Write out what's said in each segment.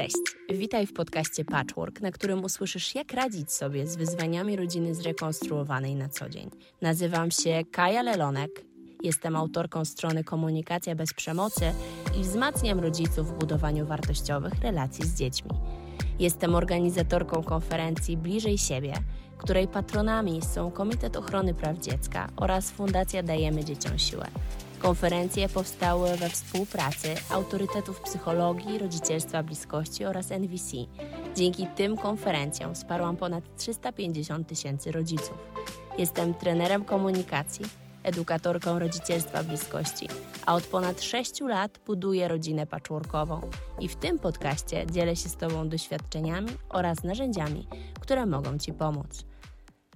Cześć, witaj w podcaście Patchwork, na którym usłyszysz, jak radzić sobie z wyzwaniami rodziny zrekonstruowanej na co dzień. Nazywam się Kaja Lelonek, jestem autorką strony Komunikacja bez przemocy i wzmacniam rodziców w budowaniu wartościowych relacji z dziećmi. Jestem organizatorką konferencji Bliżej Siebie, której patronami są Komitet Ochrony Praw Dziecka oraz Fundacja Dajemy Dzieciom Siłę. Konferencje powstały we współpracy autorytetów psychologii, rodzicielstwa bliskości oraz NVC. Dzięki tym konferencjom wsparłam ponad 350 tysięcy rodziców. Jestem trenerem komunikacji, edukatorką rodzicielstwa bliskości, a od ponad 6 lat buduję rodzinę patchworkową i w tym podcaście dzielę się z Tobą doświadczeniami oraz narzędziami, które mogą Ci pomóc.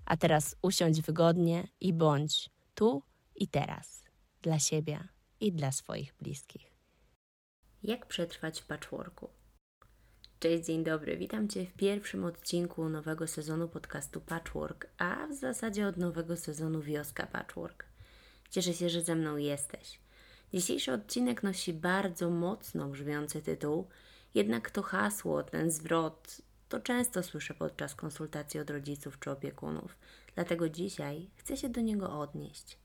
A teraz usiądź wygodnie i bądź tu i teraz dla siebie i dla swoich bliskich. Jak przetrwać w patchworku? Cześć, dzień dobry. Witam Cię w pierwszym odcinku nowego sezonu podcastu Patchwork, a w zasadzie od nowego sezonu Wioska Patchwork. Cieszę się, że ze mną jesteś. Dzisiejszy odcinek nosi bardzo mocno brzmiący tytuł, jednak to hasło, ten zwrot, to często słyszę podczas konsultacji od rodziców czy opiekunów. Dlatego dzisiaj chcę się do niego odnieść.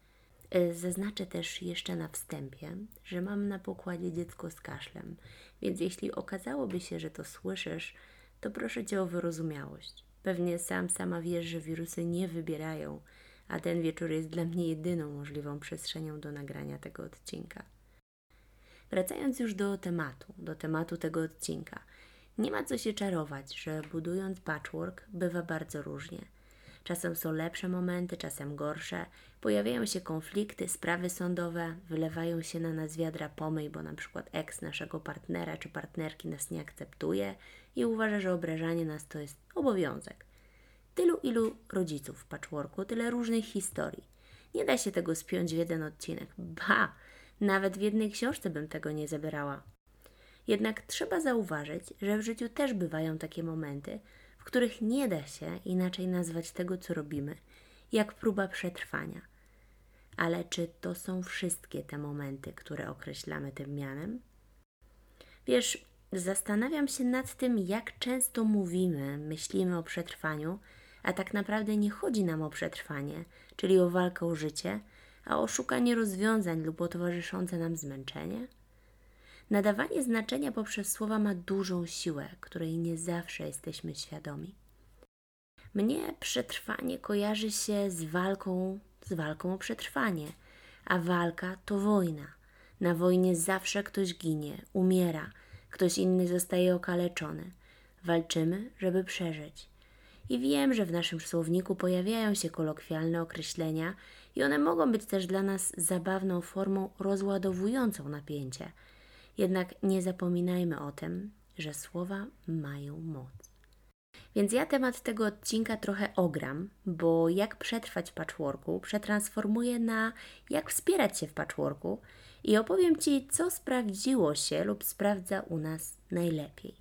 E, zaznaczę też jeszcze na wstępie, że mam na pokładzie dziecko z kaszlem, więc jeśli okazałoby się, że to słyszysz, to proszę Cię o wyrozumiałość. Pewnie sam sama wiesz, że wirusy nie wybierają, a ten wieczór jest dla mnie jedyną możliwą przestrzenią do nagrania tego odcinka. Wracając już do tematu, do tematu tego odcinka. Nie ma co się czarować, że budując patchwork bywa bardzo różnie – Czasem są lepsze momenty, czasem gorsze. Pojawiają się konflikty, sprawy sądowe, wylewają się na nas wiadra pomyj, bo na przykład ex naszego partnera czy partnerki nas nie akceptuje i uważa, że obrażanie nas to jest obowiązek. Tylu ilu rodziców w patchworku, tyle różnych historii. Nie da się tego spiąć w jeden odcinek. Ba! Nawet w jednej książce bym tego nie zebrała. Jednak trzeba zauważyć, że w życiu też bywają takie momenty, których nie da się inaczej nazwać tego, co robimy, jak próba przetrwania. Ale czy to są wszystkie te momenty, które określamy tym mianem? Wiesz, zastanawiam się nad tym, jak często mówimy, myślimy o przetrwaniu, a tak naprawdę nie chodzi nam o przetrwanie, czyli o walkę o życie, a o szukanie rozwiązań lub o towarzyszące nam zmęczenie. Nadawanie znaczenia poprzez słowa ma dużą siłę, której nie zawsze jesteśmy świadomi. Mnie przetrwanie kojarzy się z walką, z walką o przetrwanie, a walka to wojna. Na wojnie zawsze ktoś ginie, umiera, ktoś inny zostaje okaleczony. Walczymy, żeby przeżyć. I wiem, że w naszym słowniku pojawiają się kolokwialne określenia, i one mogą być też dla nas zabawną formą rozładowującą napięcie – jednak nie zapominajmy o tym, że słowa mają moc. Więc ja temat tego odcinka trochę ogram, bo jak przetrwać w patchworku, przetransformuję na jak wspierać się w patchworku i opowiem Ci, co sprawdziło się lub sprawdza u nas najlepiej.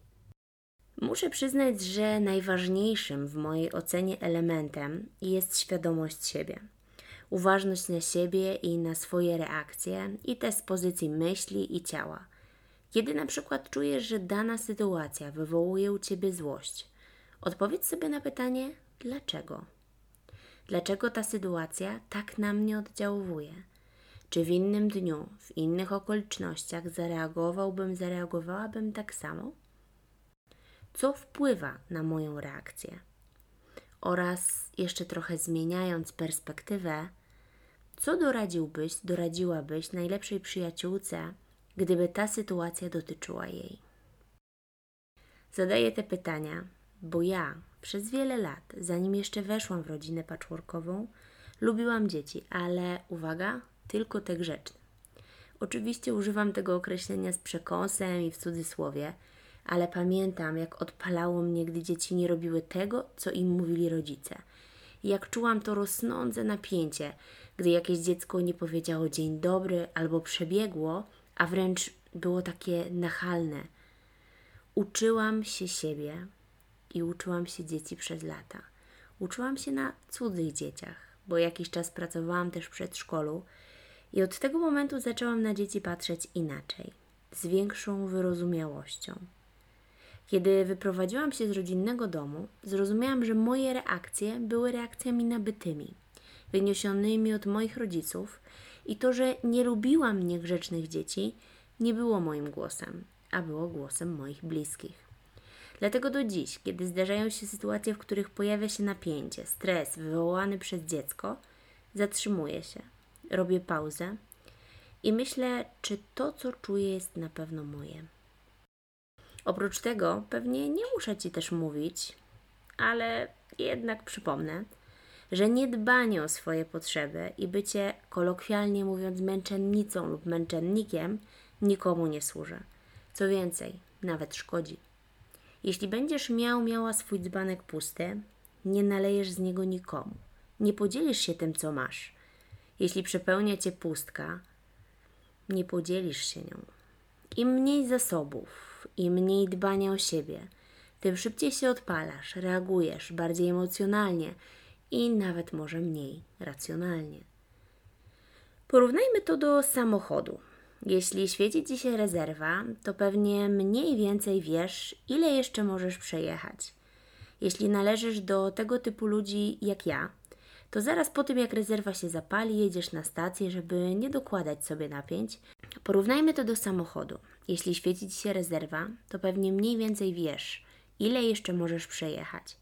Muszę przyznać, że najważniejszym w mojej ocenie elementem jest świadomość siebie. Uważność na siebie i na swoje reakcje, i te z pozycji myśli i ciała – kiedy na przykład czujesz, że dana sytuacja wywołuje u ciebie złość, odpowiedz sobie na pytanie: dlaczego? Dlaczego ta sytuacja tak na mnie oddziałuje? Czy w innym dniu, w innych okolicznościach zareagowałbym, zareagowałabym tak samo? Co wpływa na moją reakcję? Oraz jeszcze trochę zmieniając perspektywę, co doradziłbyś, doradziłabyś najlepszej przyjaciółce, gdyby ta sytuacja dotyczyła jej? Zadaję te pytania, bo ja przez wiele lat, zanim jeszcze weszłam w rodzinę patchworkową, lubiłam dzieci, ale uwaga, tylko te grzeczne. Oczywiście używam tego określenia z przekąsem i w cudzysłowie, ale pamiętam, jak odpalało mnie, gdy dzieci nie robiły tego, co im mówili rodzice. Jak czułam to rosnące napięcie, gdy jakieś dziecko nie powiedziało dzień dobry albo przebiegło, a wręcz było takie nachalne. Uczyłam się siebie i uczyłam się dzieci przez lata. Uczyłam się na cudzych dzieciach, bo jakiś czas pracowałam też w przedszkolu i od tego momentu zaczęłam na dzieci patrzeć inaczej, z większą wyrozumiałością. Kiedy wyprowadziłam się z rodzinnego domu, zrozumiałam, że moje reakcje były reakcjami nabytymi, wyniesionymi od moich rodziców i to, że nie lubiłam niegrzecznych dzieci, nie było moim głosem, a było głosem moich bliskich. Dlatego do dziś, kiedy zdarzają się sytuacje, w których pojawia się napięcie, stres wywołany przez dziecko, zatrzymuję się, robię pauzę i myślę, czy to, co czuję, jest na pewno moje. Oprócz tego, pewnie nie muszę Ci też mówić, ale jednak przypomnę, że niedbanie o swoje potrzeby i bycie, kolokwialnie mówiąc, męczennicą lub męczennikiem nikomu nie służy. Co więcej, nawet szkodzi. Jeśli będziesz miał, miała swój dzbanek pusty, nie nalejesz z niego nikomu. Nie podzielisz się tym, co masz. Jeśli przepełnia cię pustka, nie podzielisz się nią. Im mniej zasobów, im mniej dbania o siebie, tym szybciej się odpalasz, reagujesz bardziej emocjonalnie i nawet może mniej racjonalnie. Porównajmy to do samochodu. Jeśli świeci Ci się rezerwa, to pewnie mniej więcej wiesz, ile jeszcze możesz przejechać. Jeśli należysz do tego typu ludzi jak ja, to zaraz po tym jak rezerwa się zapali, jedziesz na stację, żeby nie dokładać sobie napięć. Porównajmy to do samochodu. Jeśli świeci Ci się rezerwa, to pewnie mniej więcej wiesz, ile jeszcze możesz przejechać.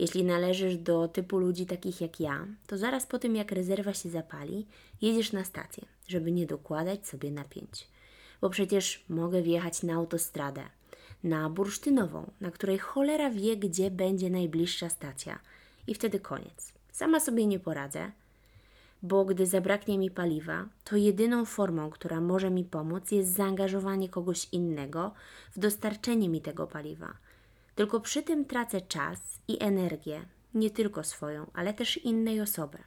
Jeśli należysz do typu ludzi takich jak ja, to zaraz po tym jak rezerwa się zapali, jedziesz na stację, żeby nie dokładać sobie napięć. Bo przecież mogę wjechać na autostradę, na bursztynową, na której cholera wie, gdzie będzie najbliższa stacja. I wtedy koniec. Sama sobie nie poradzę, bo gdy zabraknie mi paliwa, to jedyną formą, która może mi pomóc, jest zaangażowanie kogoś innego w dostarczenie mi tego paliwa. Tylko przy tym tracę czas i energię, nie tylko swoją, ale też innej osoby.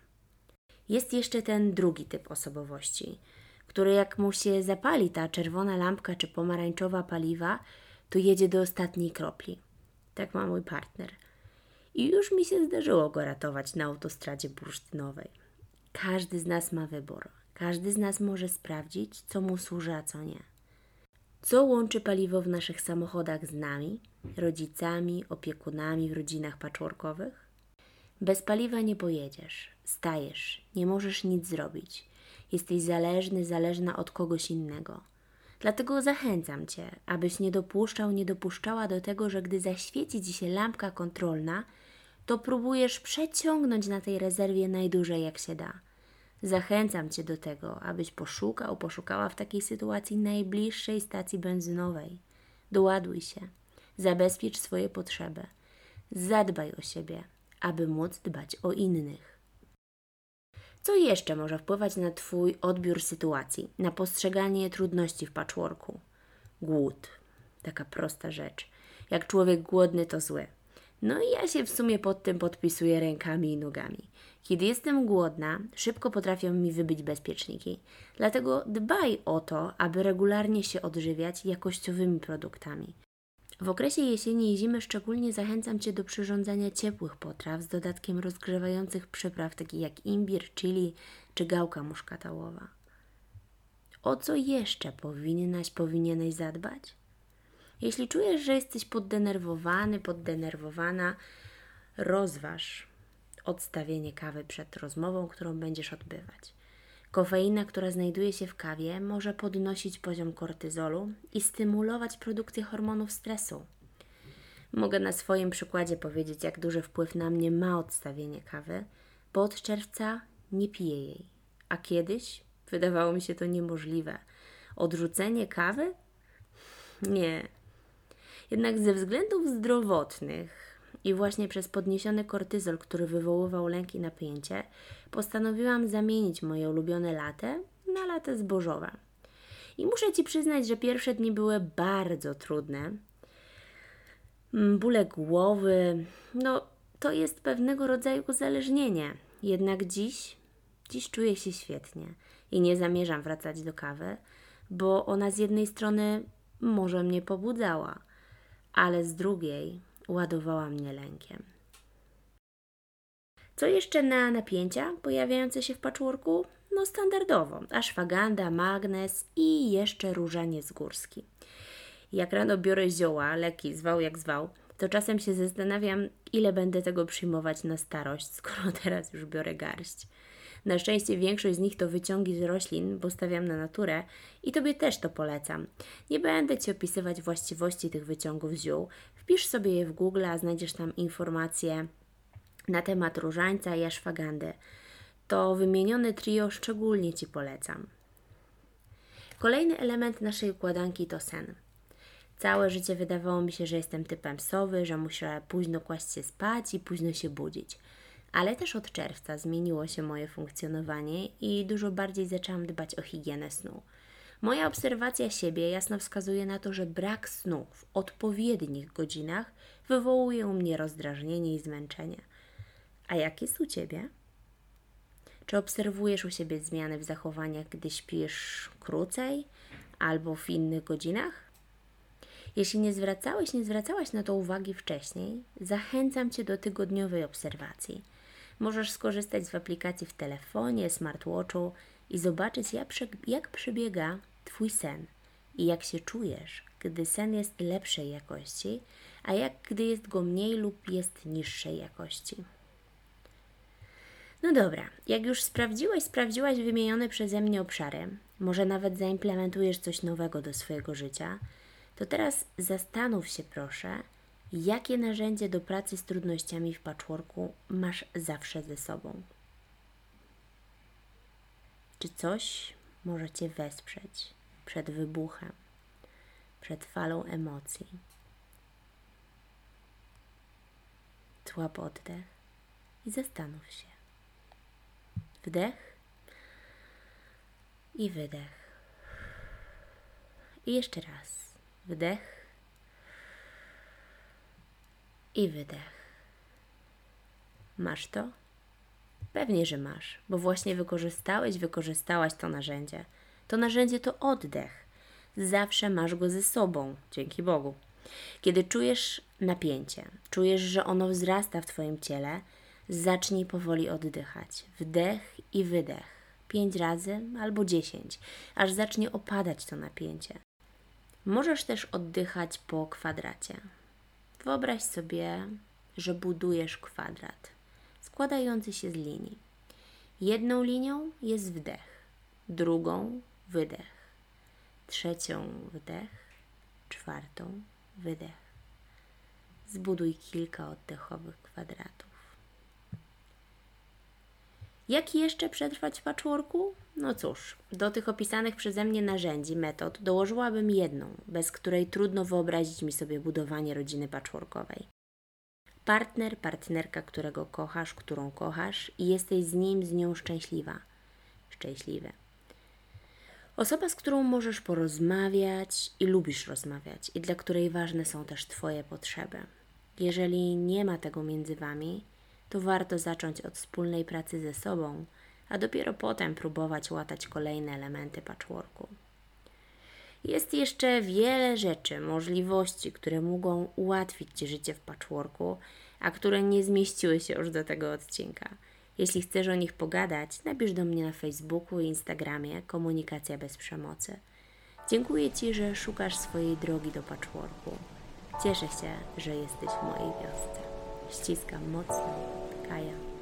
Jest jeszcze ten drugi typ osobowości, który jak mu się zapali ta czerwona lampka czy pomarańczowa paliwa, to jedzie do ostatniej kropli. Tak ma mój partner. I już mi się zdarzyło go ratować na autostradzie bursztynowej. Każdy z nas ma wybór. Każdy z nas może sprawdzić, co mu służy, a co nie. Co łączy paliwo w naszych samochodach z nami, rodzicami, opiekunami w rodzinach patchworkowych? Bez paliwa nie pojedziesz, stajesz, nie możesz nic zrobić. Jesteś zależny, zależna od kogoś innego. Dlatego zachęcam Cię, abyś nie dopuszczał, nie dopuszczała do tego, że gdy zaświeci Ci się lampka kontrolna, to próbujesz przeciągnąć na tej rezerwie najdłużej jak się da. Zachęcam Cię do tego, abyś poszukał, poszukała w takiej sytuacji najbliższej stacji benzynowej. Doładuj się, zabezpiecz swoje potrzeby, zadbaj o siebie, aby móc dbać o innych. Co jeszcze może wpływać na Twój odbiór sytuacji, na postrzeganie trudności w patchworku? Głód. Taka prosta rzecz. Jak człowiek głodny, to zły. No i ja się w sumie pod tym podpisuję rękami i nogami. Kiedy jestem głodna, szybko potrafią mi wybyć bezpieczniki. Dlatego dbaj o to, aby regularnie się odżywiać jakościowymi produktami. W okresie jesieni i zimy szczególnie zachęcam Cię do przyrządzania ciepłych potraw z dodatkiem rozgrzewających przypraw takich jak imbir, chili czy gałka muszkatałowa. O co jeszcze powinnaś, powinieneś zadbać? Jeśli czujesz, że jesteś poddenerwowany, poddenerwowana, rozważ odstawienie kawy przed rozmową, którą będziesz odbywać. Kofeina, która znajduje się w kawie, może podnosić poziom kortyzolu i stymulować produkcję hormonów stresu. Mogę na swoim przykładzie powiedzieć, jak duży wpływ na mnie ma odstawienie kawy, bo od czerwca nie piję jej, a kiedyś wydawało mi się to niemożliwe. Odrzucenie kawy? Nie, jednak ze względów zdrowotnych i właśnie przez podniesiony kortyzol, który wywoływał lęk i napięcie, postanowiłam zamienić moje ulubione latę na latę zbożowe. I muszę Ci przyznać, że pierwsze dni były bardzo trudne. Mm, bóle głowy, no to jest pewnego rodzaju uzależnienie. Jednak dziś, dziś czuję się świetnie i nie zamierzam wracać do kawy, bo ona z jednej strony może mnie pobudzała, ale z drugiej ładowała mnie lękiem. Co jeszcze na napięcia pojawiające się w patchworku? No standardowo, ashwaganda, magnes i jeszcze różaniec górski. Jak rano biorę zioła, leki, zwał jak zwał, to czasem się zastanawiam, ile będę tego przyjmować na starość, skoro teraz już biorę garść. Na szczęście większość z nich to wyciągi z roślin, bo stawiam na naturę i Tobie też to polecam. Nie będę Ci opisywać właściwości tych wyciągów ziół. Wpisz sobie je w Google, a znajdziesz tam informacje na temat różańca i aszwagandy. To wymienione trio szczególnie Ci polecam. Kolejny element naszej układanki to sen. Całe życie wydawało mi się, że jestem typem sowy, że muszę późno kłaść się spać i późno się budzić. Ale też od czerwca zmieniło się moje funkcjonowanie i dużo bardziej zaczęłam dbać o higienę snu. Moja obserwacja siebie jasno wskazuje na to, że brak snu w odpowiednich godzinach wywołuje u mnie rozdrażnienie i zmęczenie. A jak jest u ciebie? Czy obserwujesz u siebie zmiany w zachowaniach, gdy śpisz krócej albo w innych godzinach? Jeśli nie zwracałeś, nie zwracałaś na to uwagi wcześniej, zachęcam Cię do tygodniowej obserwacji. Możesz skorzystać z aplikacji w telefonie, smartwatchu i zobaczyć, jak, przebiega Twój sen i jak się czujesz, gdy sen jest lepszej jakości, a jak gdy jest go mniej lub jest niższej jakości. No dobra, jak już sprawdziłeś, sprawdziłaś wymienione przeze mnie obszary, może nawet zaimplementujesz coś nowego do swojego życia, to teraz zastanów się proszę, jakie narzędzie do pracy z trudnościami w patchworku masz zawsze ze sobą. Czy coś może Cię wesprzeć przed wybuchem, przed falą emocji? Złap oddech i zastanów się. Wdech i wydech. I jeszcze raz. Wdech i wydech. Masz to? Pewnie, że masz, bo właśnie wykorzystałeś, wykorzystałaś to narzędzie. To narzędzie to oddech. Zawsze masz go ze sobą, dzięki Bogu. Kiedy czujesz napięcie, czujesz, że ono wzrasta w Twoim ciele, zacznij powoli oddychać. Wdech i wydech. Pięć razy albo dziesięć, aż zacznie opadać to napięcie. Możesz też oddychać po kwadracie. Wyobraź sobie, że budujesz kwadrat składający się z linii. Jedną linią jest wdech, drugą wydech, trzecią wdech, czwartą wydech. Zbuduj kilka oddechowych kwadratów. Jak jeszcze przetrwać w patchworku? No cóż, do tych opisanych przeze mnie narzędzi, metod dołożyłabym jedną, bez której trudno wyobrazić mi sobie budowanie rodziny patchworkowej. Partner, partnerka, którego kochasz, którą kochasz i jesteś z nim, z nią szczęśliwa. Szczęśliwy. Osoba, z którą możesz porozmawiać i lubisz rozmawiać, i dla której ważne są też Twoje potrzeby. Jeżeli nie ma tego między Wami, to warto zacząć od wspólnej pracy ze sobą, a dopiero potem próbować łatać kolejne elementy patchworku. Jest jeszcze wiele rzeczy, możliwości, które mogą ułatwić Ci życie w patchworku, a które nie zmieściły się już do tego odcinka. Jeśli chcesz o nich pogadać, napisz do mnie na Facebooku i Instagramie Komunikacja bez przemocy. Dziękuję Ci, że szukasz swojej drogi do patchworku. Cieszę się, że jesteś w mojej wiosce. Ściskam mocno. Kaja.